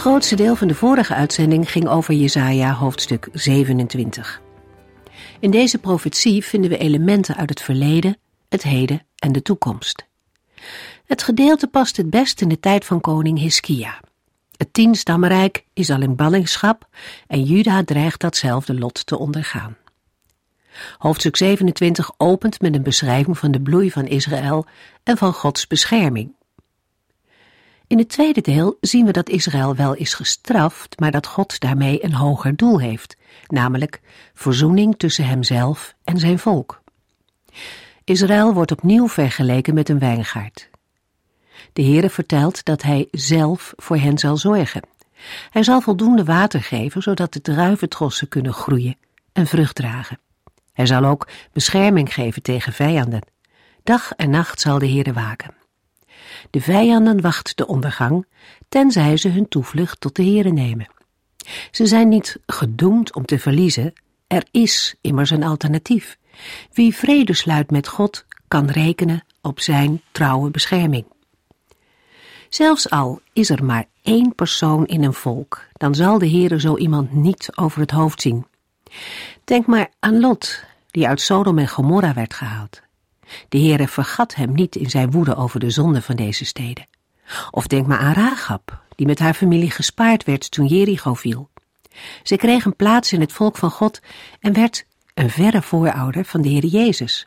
Grootste deel van de vorige uitzending ging over Jesaja hoofdstuk 27. In deze profetie vinden we elementen uit het verleden, het heden en de toekomst. Het gedeelte past het best in de tijd van koning Hiskia. Het tienstammenrijk is al in ballingschap en Juda dreigt datzelfde lot te ondergaan. Hoofdstuk 27 opent met een beschrijving van de bloei van Israël en van Gods bescherming. In het tweede deel zien we dat Israël wel is gestraft, maar dat God daarmee een hoger doel heeft, namelijk verzoening tussen hemzelf en zijn volk. Israël wordt opnieuw vergeleken met een wijngaard. De Heere vertelt dat hij zelf voor hen zal zorgen. Hij zal voldoende water geven, zodat de druiventrossen kunnen groeien en vrucht dragen. Hij zal ook bescherming geven tegen vijanden. Dag en nacht zal de Heere waken. De vijanden wachten de ondergang, tenzij ze hun toevlucht tot de Heere nemen. Ze zijn niet gedoemd om te verliezen, er is immers een alternatief. Wie vrede sluit met God, kan rekenen op zijn trouwe bescherming. Zelfs al is er maar één persoon in een volk, dan zal de Heere zo iemand niet over het hoofd zien. Denk maar aan Lot, die uit Sodom en Gomorra werd gehaald. De Heere vergat hem niet in zijn woede over de zonde van deze steden. Of denk maar aan Rahab, die met haar familie gespaard werd toen Jericho viel. Ze kreeg een plaats in het volk van God en werd een verre voorouder van de Heer Jezus.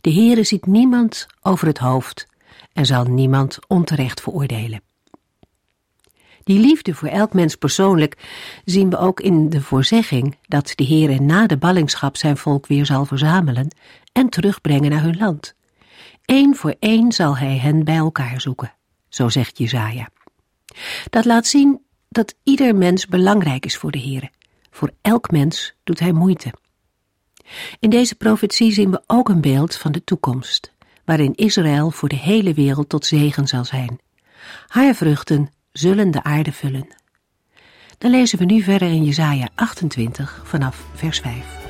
De Heere ziet niemand over het hoofd en zal niemand onterecht veroordelen. Die liefde voor elk mens persoonlijk zien we ook in de voorzegging dat de Heere na de ballingschap zijn volk weer zal verzamelen en terugbrengen naar hun land. Eén voor één zal hij hen bij elkaar zoeken, zo zegt Jezaja. Dat laat zien dat ieder mens belangrijk is voor de Heere. Voor elk mens doet hij moeite. In deze profetie zien we ook een beeld van de toekomst, waarin Israël voor de hele wereld tot zegen zal zijn. Haar vruchten zullen de aarde vullen. Dan lezen we nu verder in Jesaja 28 vanaf vers 5.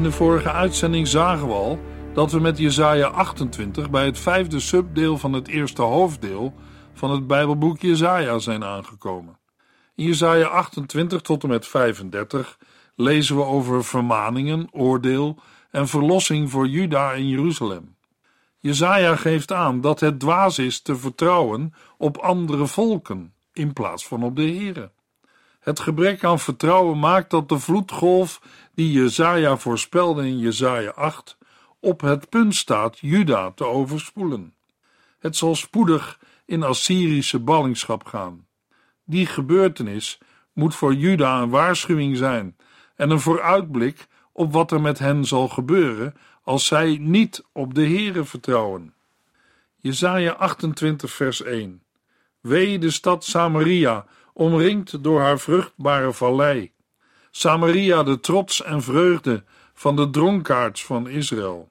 In de vorige uitzending zagen we al dat we met Jesaja 28 bij het vijfde subdeel van het eerste hoofddeel van het Bijbelboek Jesaja zijn aangekomen. In Jesaja 28 tot en met 35 lezen we over vermaningen, oordeel en verlossing voor Juda en Jeruzalem. Jesaja geeft aan dat het dwaas is te vertrouwen op andere volken in plaats van op de Here. Het gebrek aan vertrouwen maakt dat de vloedgolf die Jezaja voorspelde in Jezaja 8 op het punt staat Juda te overspoelen. Het zal spoedig in Assyrische ballingschap gaan. Die gebeurtenis moet voor Juda een waarschuwing zijn en een vooruitblik op wat er met hen zal gebeuren als zij niet op de Here vertrouwen. Jesaja 28 vers 1 Wee de stad Samaria omringd door haar vruchtbare vallei. Samaria, de trots en vreugde van de dronkaards van Israël.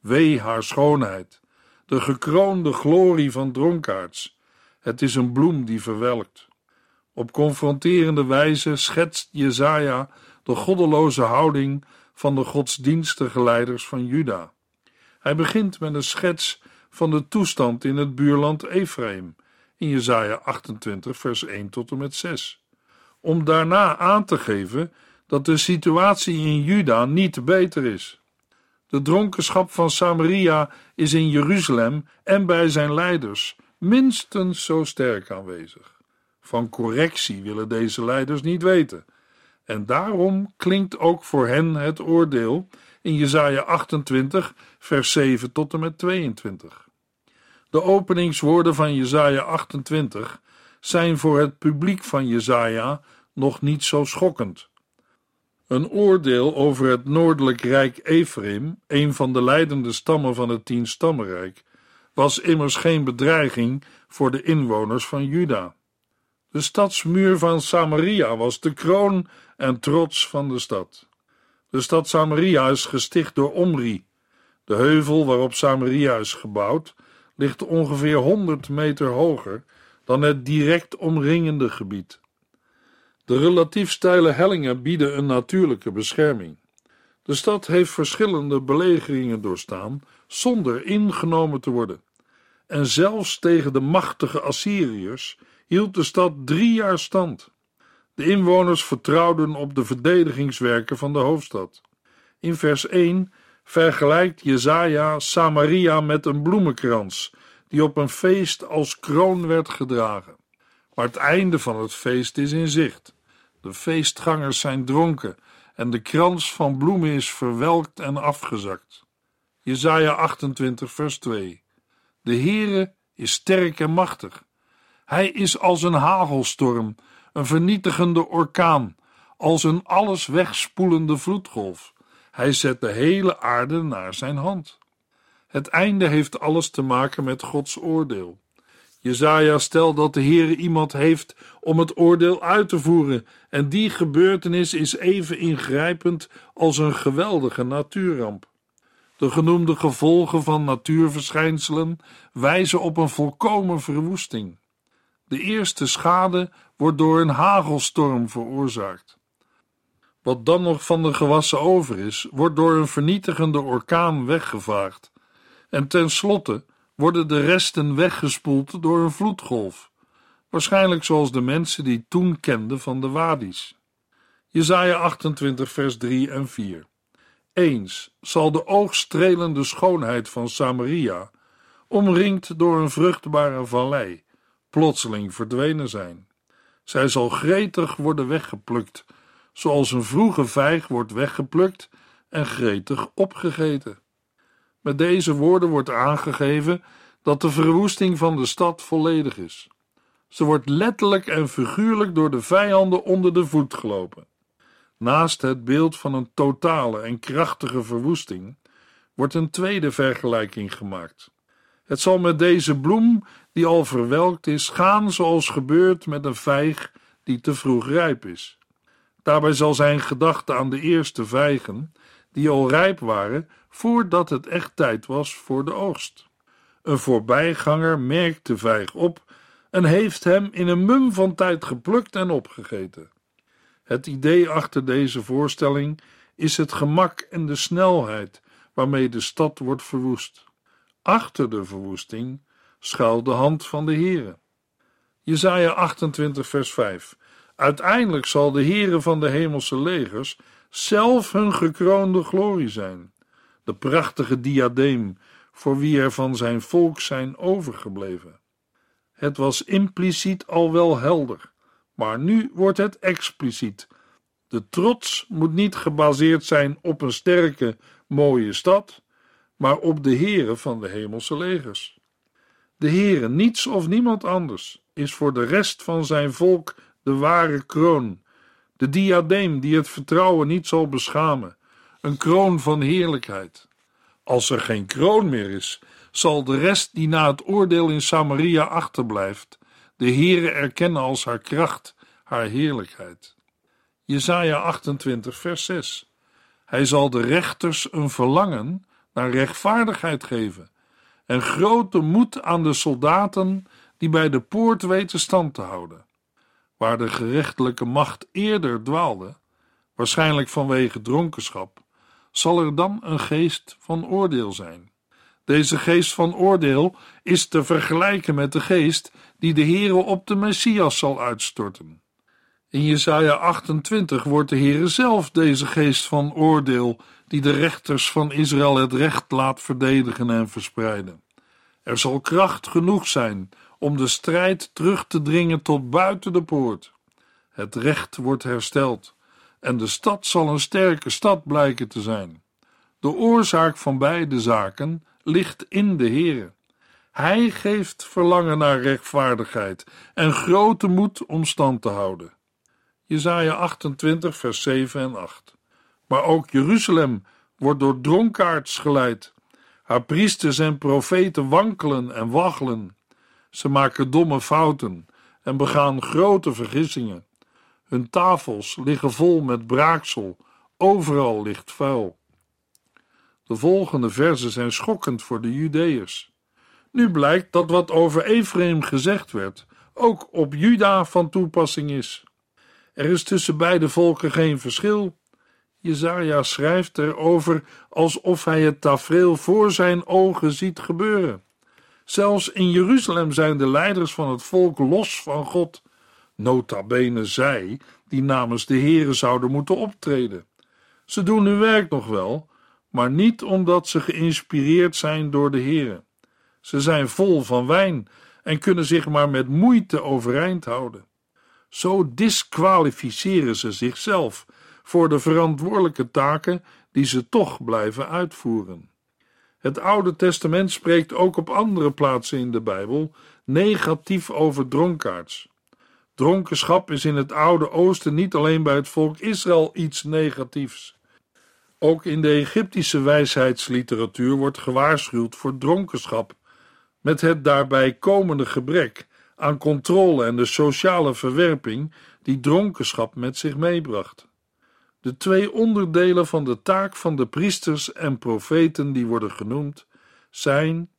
Wee haar schoonheid, de gekroonde glorie van dronkaards. Het is een bloem die verwelkt. Op confronterende wijze schetst Jezaja de goddeloze houding van de godsdienstige leiders van Juda. Hij begint met een schets van de toestand in het buurland Ephraim in Jesaja 28 vers 1 tot en met 6. Om daarna aan te geven dat de situatie in Juda niet beter is. De dronkenschap van Samaria is in Jeruzalem en bij zijn leiders minstens zo sterk aanwezig. Van correctie willen deze leiders niet weten. En daarom klinkt ook voor hen het oordeel in Jesaja 28, vers 7 tot en met 22. De openingswoorden van Jesaja 28 zijn voor het publiek van Jesaja nog niet zo schokkend. Een oordeel over het noordelijk rijk Ephraim, een van de leidende stammen van het tienstammenrijk, was immers geen bedreiging voor de inwoners van Juda. De stadsmuur van Samaria was de kroon en trots van de stad. De stad Samaria is gesticht door Omri. De heuvel waarop Samaria is gebouwd ligt ongeveer 100 meter hoger dan het direct omringende gebied. De relatief steile hellingen bieden een natuurlijke bescherming. De stad heeft verschillende belegeringen doorstaan zonder ingenomen te worden. En zelfs tegen de machtige Assyriërs hield de stad drie jaar stand. De inwoners vertrouwden op de verdedigingswerken van de hoofdstad. In vers 1 vergelijkt Jezaja Samaria met een bloemenkrans die op een feest als kroon werd gedragen. Maar het einde van het feest is in zicht. De feestgangers zijn dronken en de krans van bloemen is verwelkt en afgezakt. Jezaja 28 vers 2 De Heere is sterk en machtig. Hij is als een hagelstorm, een vernietigende orkaan, als een alles wegspoelende vloedgolf. Hij zet de hele aarde naar zijn hand. Het einde heeft alles te maken met Gods oordeel. Jezaja stelt dat de Heere iemand heeft om het oordeel uit te voeren en die gebeurtenis is even ingrijpend als een geweldige natuurramp. De genoemde gevolgen van natuurverschijnselen wijzen op een volkomen verwoesting. De eerste schade wordt door een hagelstorm veroorzaakt. Wat dan nog van de gewassen over is, wordt door een vernietigende orkaan weggevaagd. En tenslotte worden de resten weggespoeld door een vloedgolf, waarschijnlijk zoals de mensen die toen kenden van de wadis. Jesaja 28 vers 3 en 4 Eens zal de oogstrelende schoonheid van Samaria, omringd door een vruchtbare vallei, plotseling verdwenen zijn. Zij zal gretig worden weggeplukt, zoals een vroege vijg wordt weggeplukt en gretig opgegeten. Met deze woorden wordt aangegeven dat de verwoesting van de stad volledig is. Ze wordt letterlijk en figuurlijk door de vijanden onder de voet gelopen. Naast het beeld van een totale en krachtige verwoesting wordt een tweede vergelijking gemaakt. Het zal met deze bloem, die al verwelkt is, gaan zoals gebeurt met een vijg die te vroeg rijp is. Daarbij zal zijn gedachte aan de eerste vijgen, die al rijp waren voordat het echt tijd was voor de oogst. Een voorbijganger merkt de vijg op en heeft hem in een mum van tijd geplukt en opgegeten. Het idee achter deze voorstelling is het gemak en de snelheid waarmee de stad wordt verwoest. Achter de verwoesting schuilt de hand van de Heere. Jesaja 28 vers 5 Uiteindelijk zal de Heere van de hemelse legers zelf hun gekroonde glorie zijn, de prachtige diadeem voor wie er van zijn volk zijn overgebleven. Het was impliciet al wel helder, maar nu wordt het expliciet. De trots moet niet gebaseerd zijn op een sterke, mooie stad, maar op de Heere van de hemelse legers. De Heere, niets of niemand anders, is voor de rest van zijn volk de ware kroon, de diadeem die het vertrouwen niet zal beschamen, een kroon van heerlijkheid. Als er geen kroon meer is, zal de rest die na het oordeel in Samaria achterblijft, de Heere erkennen als haar kracht, haar heerlijkheid. Jesaja 28 vers 6 Hij zal de rechters een verlangen naar rechtvaardigheid geven en grote moed aan de soldaten die bij de poort weten stand te houden. Waar de gerechtelijke macht eerder dwaalde, waarschijnlijk vanwege dronkenschap, zal er dan een geest van oordeel zijn. Deze geest van oordeel is te vergelijken met de geest die de Heere op de Messias zal uitstorten. In Jesaja 28 wordt de Heere zelf deze geest van oordeel, die de rechters van Israël het recht laat verdedigen en verspreiden. Er zal kracht genoeg zijn om de strijd terug te dringen tot buiten de poort. Het recht wordt hersteld en de stad zal een sterke stad blijken te zijn. De oorzaak van beide zaken ligt in de Heere. Hij geeft verlangen naar rechtvaardigheid en grote moed om stand te houden. Jesaja 28 vers 7 en 8 Maar ook Jeruzalem wordt door dronkaards geleid. Haar priesters en profeten wankelen en waggelen. Ze maken domme fouten en begaan grote vergissingen. Hun tafels liggen vol met braaksel, overal ligt vuil. De volgende verzen zijn schokkend voor de Judeërs. Nu blijkt dat wat over Ephraim gezegd werd, ook op Juda van toepassing is. Er is tussen beide volken geen verschil. Jezaja schrijft erover alsof hij het tafereel voor zijn ogen ziet gebeuren. Zelfs in Jeruzalem zijn de leiders van het volk los van God. Nota bene zij die namens de Here zouden moeten optreden. Ze doen hun werk nog wel, maar niet omdat ze geïnspireerd zijn door de Here. Ze zijn vol van wijn en kunnen zich maar met moeite overeind houden. Zo disqualificeren ze zichzelf voor de verantwoordelijke taken die ze toch blijven uitvoeren. Het Oude Testament spreekt ook op andere plaatsen in de Bijbel negatief over dronkaards. Dronkenschap is in het Oude Oosten niet alleen bij het volk Israël iets negatiefs. Ook in de Egyptische wijsheidsliteratuur wordt gewaarschuwd voor dronkenschap, met het daarbij komende gebrek aan controle en de sociale verwerping die dronkenschap met zich meebracht. De twee onderdelen van de taak van de priesters en profeten die worden genoemd zijn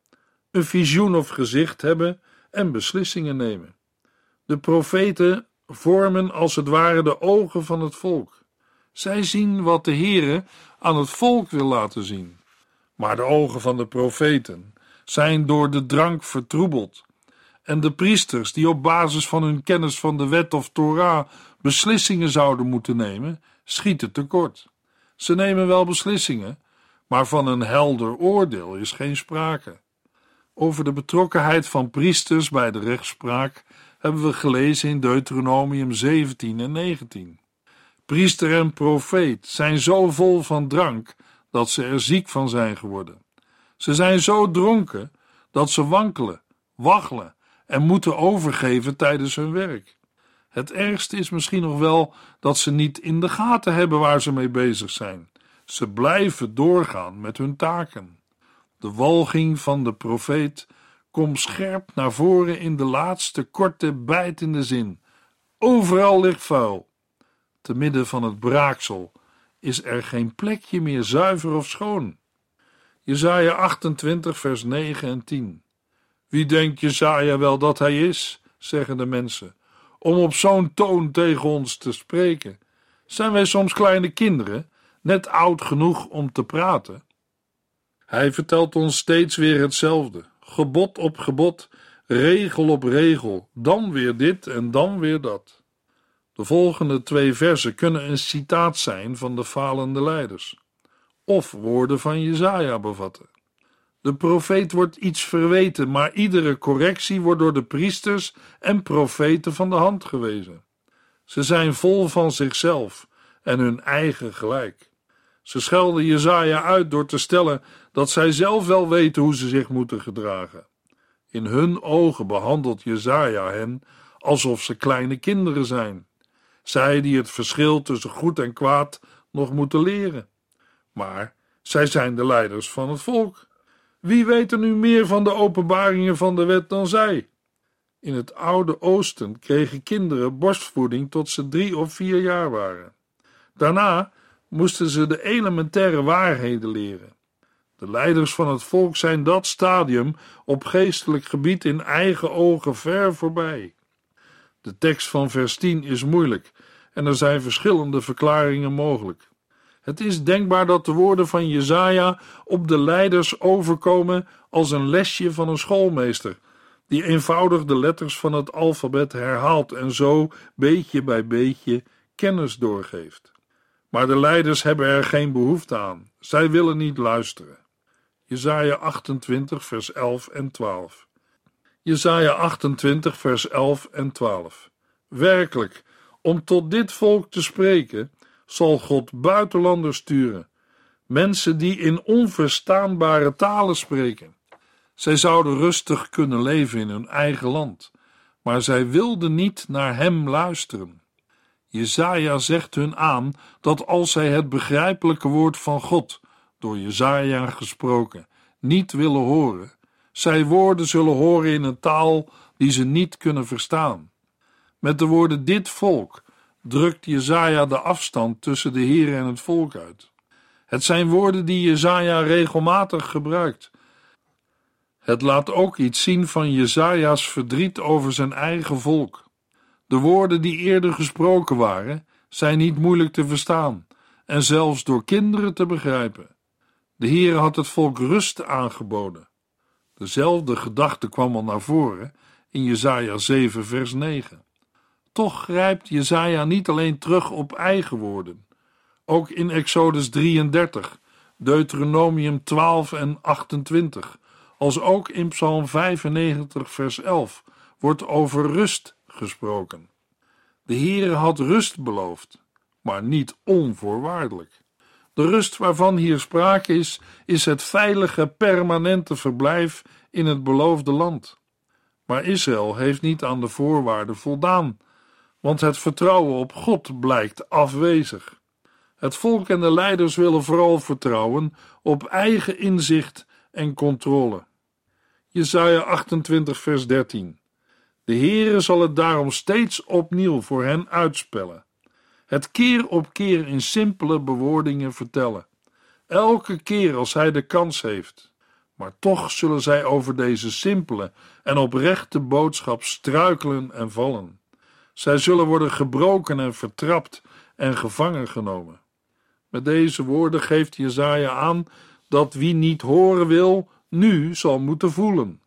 een visioen of gezicht hebben en beslissingen nemen. De profeten vormen als het ware de ogen van het volk. Zij zien wat de Heere aan het volk wil laten zien. Maar de ogen van de profeten zijn door de drank vertroebeld. En de priesters, die op basis van hun kennis van de wet of Torah beslissingen zouden moeten nemen, schieten tekort. Ze nemen wel beslissingen, maar van een helder oordeel is geen sprake. Over de betrokkenheid van priesters bij de rechtspraak hebben we gelezen in Deuteronomium 17 en 19. Priester en profeet zijn zo vol van drank dat ze er ziek van zijn geworden. Ze zijn zo dronken dat ze wankelen, waggelen en moeten overgeven tijdens hun werk. Het ergste is misschien nog wel dat ze niet in de gaten hebben waar ze mee bezig zijn. Ze blijven doorgaan met hun taken. De walging van de profeet komt scherp naar voren in de laatste korte bijtende zin. Overal ligt vuil. Te midden van het braaksel is er geen plekje meer zuiver of schoon. Jesaja 28 vers 9 en 10 Wie denkt Jesaja wel dat hij is, zeggen de mensen, om op zo'n toon tegen ons te spreken? Zijn wij soms kleine kinderen, net oud genoeg om te praten? Hij vertelt ons steeds weer hetzelfde, gebod op gebod, regel op regel, dan weer dit en dan weer dat. De volgende twee versen kunnen een citaat zijn van de falende leiders, of woorden van Jezaja bevatten. De profeet wordt iets verweten, maar iedere correctie wordt door de priesters en profeten van de hand gewezen. Ze zijn vol van zichzelf en hun eigen gelijk. Ze schelden Jezaja uit door te stellen dat zij zelf wel weten hoe ze zich moeten gedragen. In hun ogen behandelt Jezaja hen alsof ze kleine kinderen zijn. Zij die het verschil tussen goed en kwaad nog moeten leren. Maar zij zijn de leiders van het volk. Wie weet er nu meer van de openbaringen van de wet dan zij? In het oude Oosten kregen kinderen borstvoeding tot ze drie of vier jaar waren. Daarna moesten ze de elementaire waarheden leren. De leiders van het volk zijn dat stadium op geestelijk gebied in eigen ogen ver voorbij. De tekst van vers 10 is moeilijk en er zijn verschillende verklaringen mogelijk. Het is denkbaar dat de woorden van Jezaja op de leiders overkomen als een lesje van een schoolmeester, die eenvoudig de letters van het alfabet herhaalt en zo beetje bij beetje kennis doorgeeft. Maar de leiders hebben er geen behoefte aan. Zij willen niet luisteren. Jesaja 28 vers 11 en 12. Jesaja 28 vers 11 en 12. Werkelijk, om tot dit volk te spreken, zal God buitenlanders sturen, mensen die in onverstaanbare talen spreken. Zij zouden rustig kunnen leven in hun eigen land, maar zij wilden niet naar hem luisteren. Jezaja zegt hun aan dat als zij het begrijpelijke woord van God, door Jezaja gesproken, niet willen horen, zij woorden zullen horen in een taal die ze niet kunnen verstaan. Met de woorden dit volk drukt Jezaja de afstand tussen de Heer en het volk uit. Het zijn woorden die Jezaja regelmatig gebruikt. Het laat ook iets zien van Jezaja's verdriet over zijn eigen volk. De woorden die eerder gesproken waren, zijn niet moeilijk te verstaan en zelfs door kinderen te begrijpen. De Heer had het volk rust aangeboden. Dezelfde gedachte kwam al naar voren in Jesaja 7 vers 9. Toch grijpt Jesaja niet alleen terug op eigen woorden. Ook in Exodus 33, Deuteronomium 12 en 28, als ook in Psalm 95 vers 11 wordt over rust gesproken. De Heere had rust beloofd, maar niet onvoorwaardelijk. De rust waarvan hier sprake is, is het veilige, permanente verblijf in het beloofde land. Maar Israël heeft niet aan de voorwaarden voldaan, want het vertrouwen op God blijkt afwezig. Het volk en de leiders willen vooral vertrouwen op eigen inzicht en controle. Jesaja 28 vers 13 De Heere zal het daarom steeds opnieuw voor hen uitspellen het keer op keer in simpele bewoordingen vertellen. Elke keer als hij de kans heeft. Maar toch zullen zij over deze simpele en oprechte boodschap struikelen en vallen. Zij zullen worden gebroken en vertrapt en gevangen genomen. Met deze woorden geeft Jezaja aan dat wie niet horen wil, nu zal moeten voelen.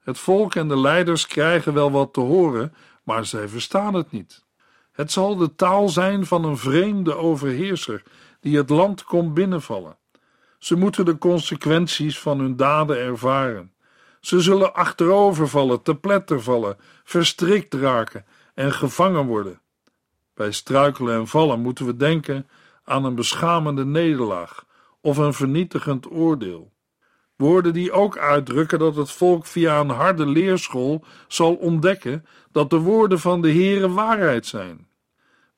Het volk en de leiders krijgen wel wat te horen, maar zij verstaan het niet. Het zal de taal zijn van een vreemde overheerser die het land komt binnenvallen. Ze moeten de consequenties van hun daden ervaren. Ze zullen achterovervallen, te pletter vallen, verstrikt raken en gevangen worden. Bij struikelen en vallen moeten we denken aan een beschamende nederlaag of een vernietigend oordeel. Woorden die ook uitdrukken dat het volk via een harde leerschool zal ontdekken dat de woorden van de Heere waarheid zijn.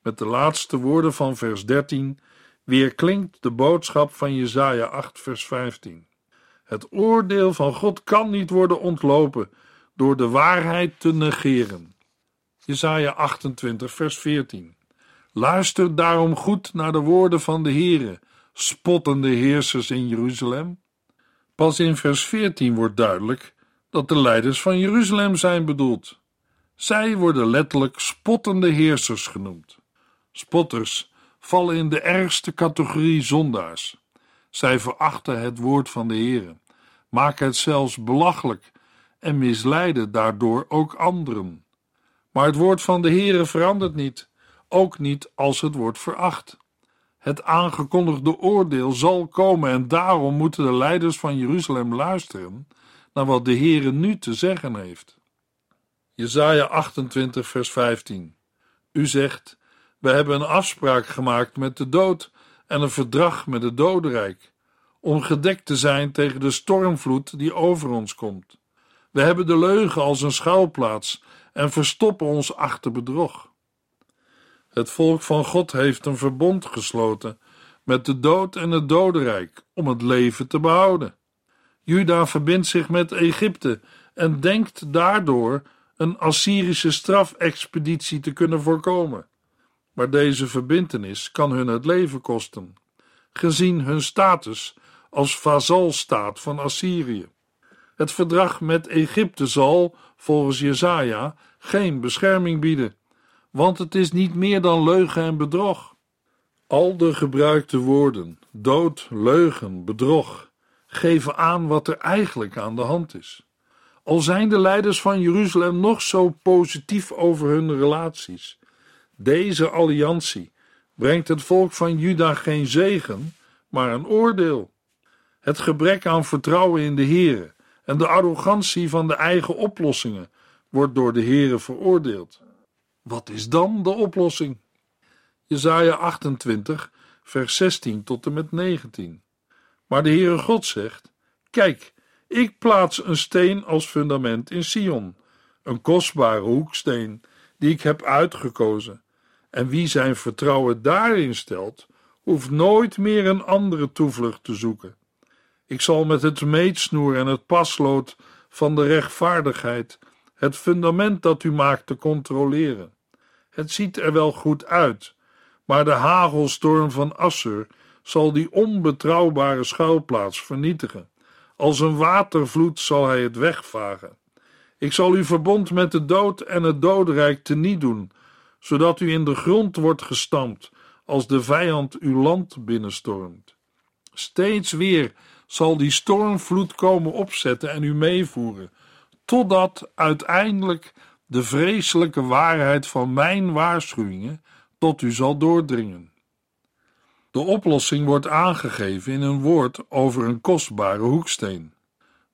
Met de laatste woorden van vers 13 weerklinkt de boodschap van Jesaja 8 vers 15. Het oordeel van God kan niet worden ontlopen door de waarheid te negeren. Jesaja 28 vers 14. Luister daarom goed naar de woorden van de Heere, spottende heersers in Jeruzalem. Pas in vers 14 wordt duidelijk dat de leiders van Jeruzalem zijn bedoeld. Zij worden letterlijk spottende heersers genoemd. Spotters vallen in de ergste categorie zondaars. Zij verachten het woord van de Heere, maken het zelfs belachelijk en misleiden daardoor ook anderen. Maar het woord van de Heere verandert niet, ook niet als het wordt veracht. Het aangekondigde oordeel zal komen en daarom moeten de leiders van Jeruzalem luisteren naar wat de Heere nu te zeggen heeft. Jesaja 28 vers 15 U zegt, we hebben een afspraak gemaakt met de dood en een verdrag met het dodenrijk, om gedekt te zijn tegen de stormvloed die over ons komt. We hebben de leugen als een schuilplaats en verstoppen ons achter bedrog. Het volk van God heeft een verbond gesloten met de dood en het dodenrijk om het leven te behouden. Juda verbindt zich met Egypte en denkt daardoor een Assyrische strafexpeditie te kunnen voorkomen maar deze verbintenis kan hun het leven kosten, gezien hun status als vazalstaat van Assyrië. Het verdrag met Egypte zal, volgens Jesaja, geen bescherming bieden, want het is niet meer dan leugen en bedrog. Al de gebruikte woorden, dood, leugen, bedrog, geven aan wat er eigenlijk aan de hand is. Al zijn de leiders van Jeruzalem nog zo positief over hun relaties, deze alliantie brengt het volk van Juda geen zegen, maar een oordeel. Het gebrek aan vertrouwen in de Here en de arrogantie van de eigen oplossingen wordt door de Here veroordeeld. Wat is dan de oplossing? Jesaja 28, vers 16 tot en met 19. Maar de Heere God zegt: Kijk, ik plaats een steen als fundament in Sion, een kostbare hoeksteen die ik heb uitgekozen. En wie zijn vertrouwen daarin stelt, hoeft nooit meer een andere toevlucht te zoeken. Ik zal met het meetsnoer en het paslood van de rechtvaardigheid het fundament dat u maakt te controleren. Het ziet er wel goed uit, maar de hagelstorm van Assur zal die onbetrouwbare schuilplaats vernietigen. Als een watervloed zal hij het wegvagen. Ik zal uw verbond met de dood en het dodenrijk teniet doen, zodat u in de grond wordt gestampt als de vijand uw land binnenstormt. Steeds weer zal die stormvloed komen opzetten en u meevoeren, totdat uiteindelijk de vreselijke waarheid van mijn waarschuwingen tot u zal doordringen. De oplossing wordt aangegeven in een woord over een kostbare hoeksteen.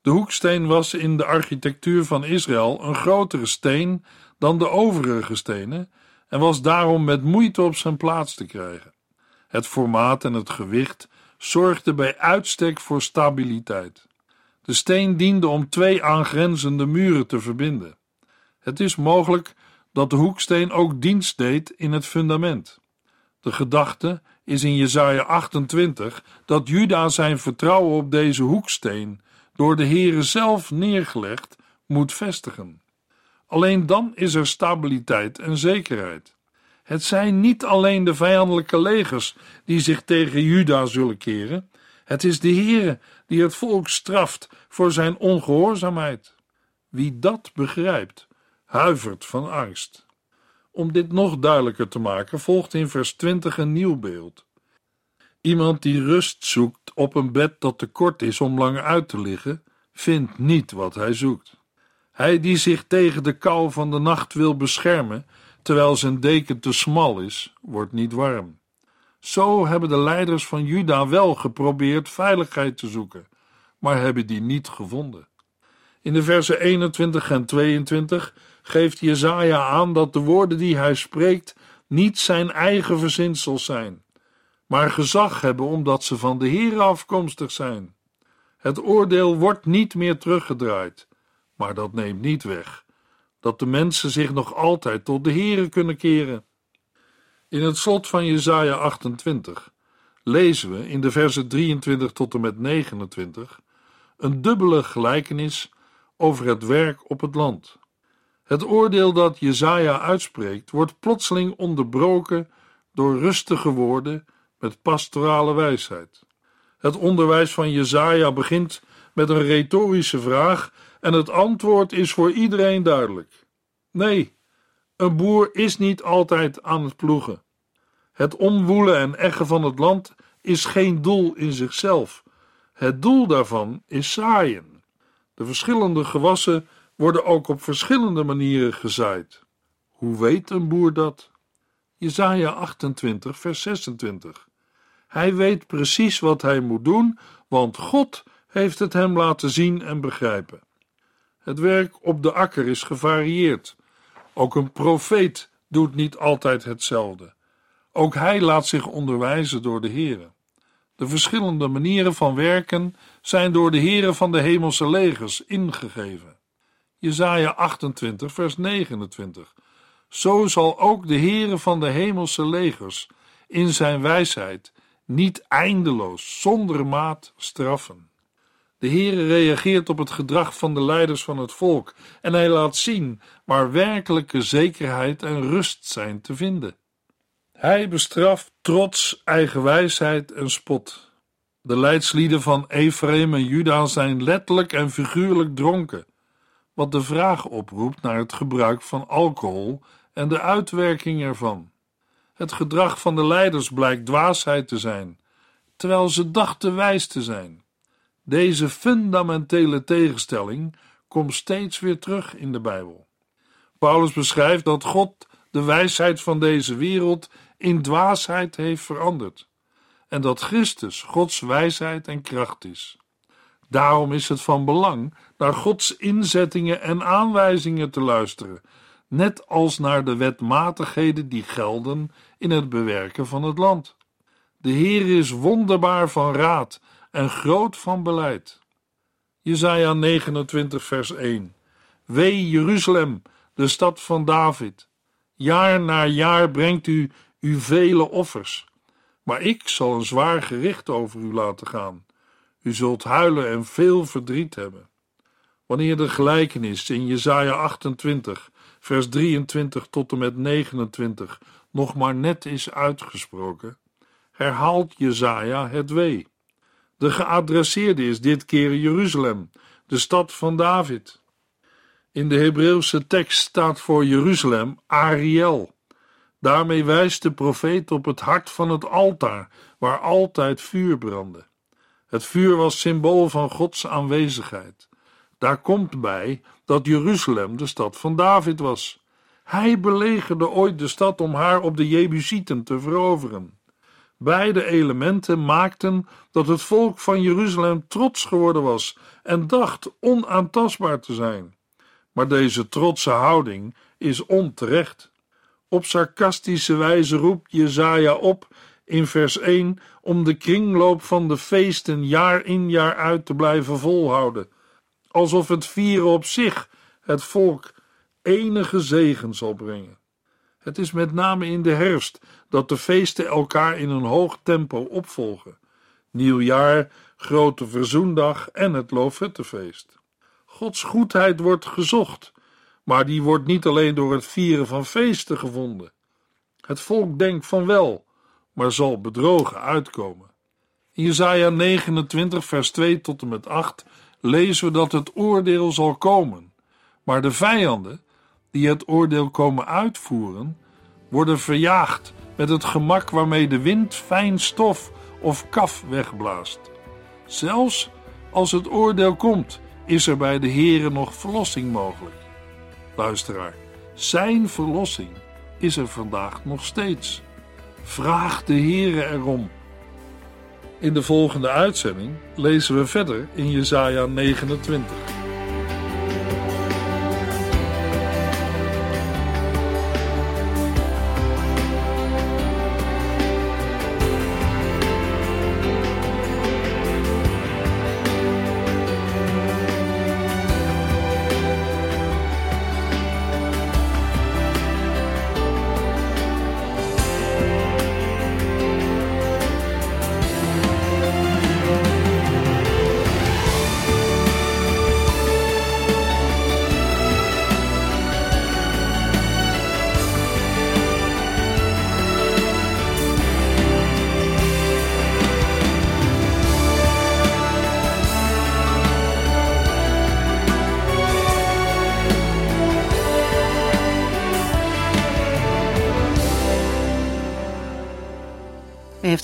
De hoeksteen was in de architectuur van Israël een grotere steen dan de overige stenen en was daarom met moeite op zijn plaats te krijgen. Het formaat en het gewicht zorgden bij uitstek voor stabiliteit. De steen diende om twee aangrenzende muren te verbinden. Het is mogelijk dat de hoeksteen ook dienst deed in het fundament. De gedachte is in Jesaja 28 dat Juda zijn vertrouwen op deze hoeksteen door de Heere zelf neergelegd moet vestigen. Alleen dan is er stabiliteit en zekerheid. Het zijn niet alleen de vijandelijke legers die zich tegen Juda zullen keren, het is de Heere die het volk straft voor zijn ongehoorzaamheid. Wie dat begrijpt, huivert van angst. Om dit nog duidelijker te maken, volgt in vers 20 een nieuw beeld. Iemand die rust zoekt op een bed dat te kort is om langer uit te liggen, vindt niet wat hij zoekt. Hij die zich tegen de kou van de nacht wil beschermen, terwijl zijn deken te smal is, wordt niet warm. Zo hebben de leiders van Juda wel geprobeerd veiligheid te zoeken, maar hebben die niet gevonden. In de versen 21 en 22 geeft Jezaja aan dat de woorden die hij spreekt niet zijn eigen verzinsels zijn, maar gezag hebben omdat ze van de Heer afkomstig zijn. Het oordeel wordt niet meer teruggedraaid, maar dat neemt niet weg dat de mensen zich nog altijd tot de Heere kunnen keren. In het slot van Jesaja 28 lezen we in de versen 23 tot en met 29 een dubbele gelijkenis over het werk op het land. Het oordeel dat Jesaja uitspreekt wordt plotseling onderbroken door rustige woorden met pastorale wijsheid. Het onderwijs van Jesaja begint met een retorische vraag en het antwoord is voor iedereen duidelijk. Nee, een boer is niet altijd aan het ploegen. Het omwoelen en eggen van het land is geen doel in zichzelf. Het doel daarvan is zaaien. De verschillende gewassen worden ook op verschillende manieren gezaaid. Hoe weet een boer dat? Jesaja 28, vers 26. Hij weet precies wat hij moet doen, want God heeft het hem laten zien en begrijpen. Het werk op de akker is gevarieerd. Ook een profeet doet niet altijd hetzelfde. Ook hij laat zich onderwijzen door de Here. De verschillende manieren van werken zijn door de Here van de hemelse legers ingegeven. Jesaja 28 vers 29 Zo zal ook de Here van de hemelse legers in zijn wijsheid niet eindeloos, zonder maat straffen. De Heere reageert op het gedrag van de leiders van het volk en hij laat zien waar werkelijke zekerheid en rust zijn te vinden. Hij bestraft trots, eigenwijsheid en spot. De leidslieden van Ephraim en Juda zijn letterlijk en figuurlijk dronken, wat de vraag oproept naar het gebruik van alcohol en de uitwerking ervan. Het gedrag van de leiders blijkt dwaasheid te zijn, terwijl ze dachten wijs te zijn. Deze fundamentele tegenstelling komt steeds weer terug in de Bijbel. Paulus beschrijft dat God de wijsheid van deze wereld in dwaasheid heeft veranderd en dat Christus Gods wijsheid en kracht is. Daarom is het van belang naar Gods inzettingen en aanwijzingen te luisteren, net als naar de wetmatigheden die gelden in het bewerken van het land. De Heer is wonderbaar van raad en groot van beleid. Jesaja 29 vers 1 Wee Jeruzalem, de stad van David. Jaar na jaar brengt u uw vele offers, maar ik zal een zwaar gericht over u laten gaan. U zult huilen en veel verdriet hebben. Wanneer de gelijkenis in Jesaja 28, vers 23 tot en met 29 nog maar net is uitgesproken, herhaalt Jesaja het wee. De geadresseerde is dit keer Jeruzalem, de stad van David. In de Hebreeuwse tekst staat voor Jeruzalem Ariel. Daarmee wijst de profeet op het hart van het altaar, waar altijd vuur brandde. Het vuur was symbool van Gods aanwezigheid. Daar komt bij dat Jeruzalem de stad van David was. Hij belegerde ooit de stad om haar op de Jebusieten te veroveren. Beide elementen maakten dat het volk van Jeruzalem trots geworden was en dacht onaantastbaar te zijn. Maar deze trotse houding is onterecht. Op sarcastische wijze roept Jezaja op in vers 1 om de kringloop van de feesten jaar in jaar uit te blijven volhouden, alsof het vieren op zich het volk enige zegen zal brengen. Het is met name in de herfst dat de feesten elkaar in een hoog tempo opvolgen. Nieuwjaar, grote verzoendag en het Loofhuttenfeest. Gods goedheid wordt gezocht, maar die wordt niet alleen door het vieren van feesten gevonden. Het volk denkt van wel, maar zal bedrogen uitkomen. In Jesaja 29 vers 2 tot en met 8 lezen we dat het oordeel zal komen, maar de vijanden die het oordeel komen uitvoeren, worden verjaagd met het gemak waarmee de wind fijn stof of kaf wegblaast. Zelfs als het oordeel komt, is er bij de Here nog verlossing mogelijk. Luisteraar, zijn verlossing is er vandaag nog steeds. Vraag de Here erom. In de volgende uitzending lezen we verder in Jesaja 29.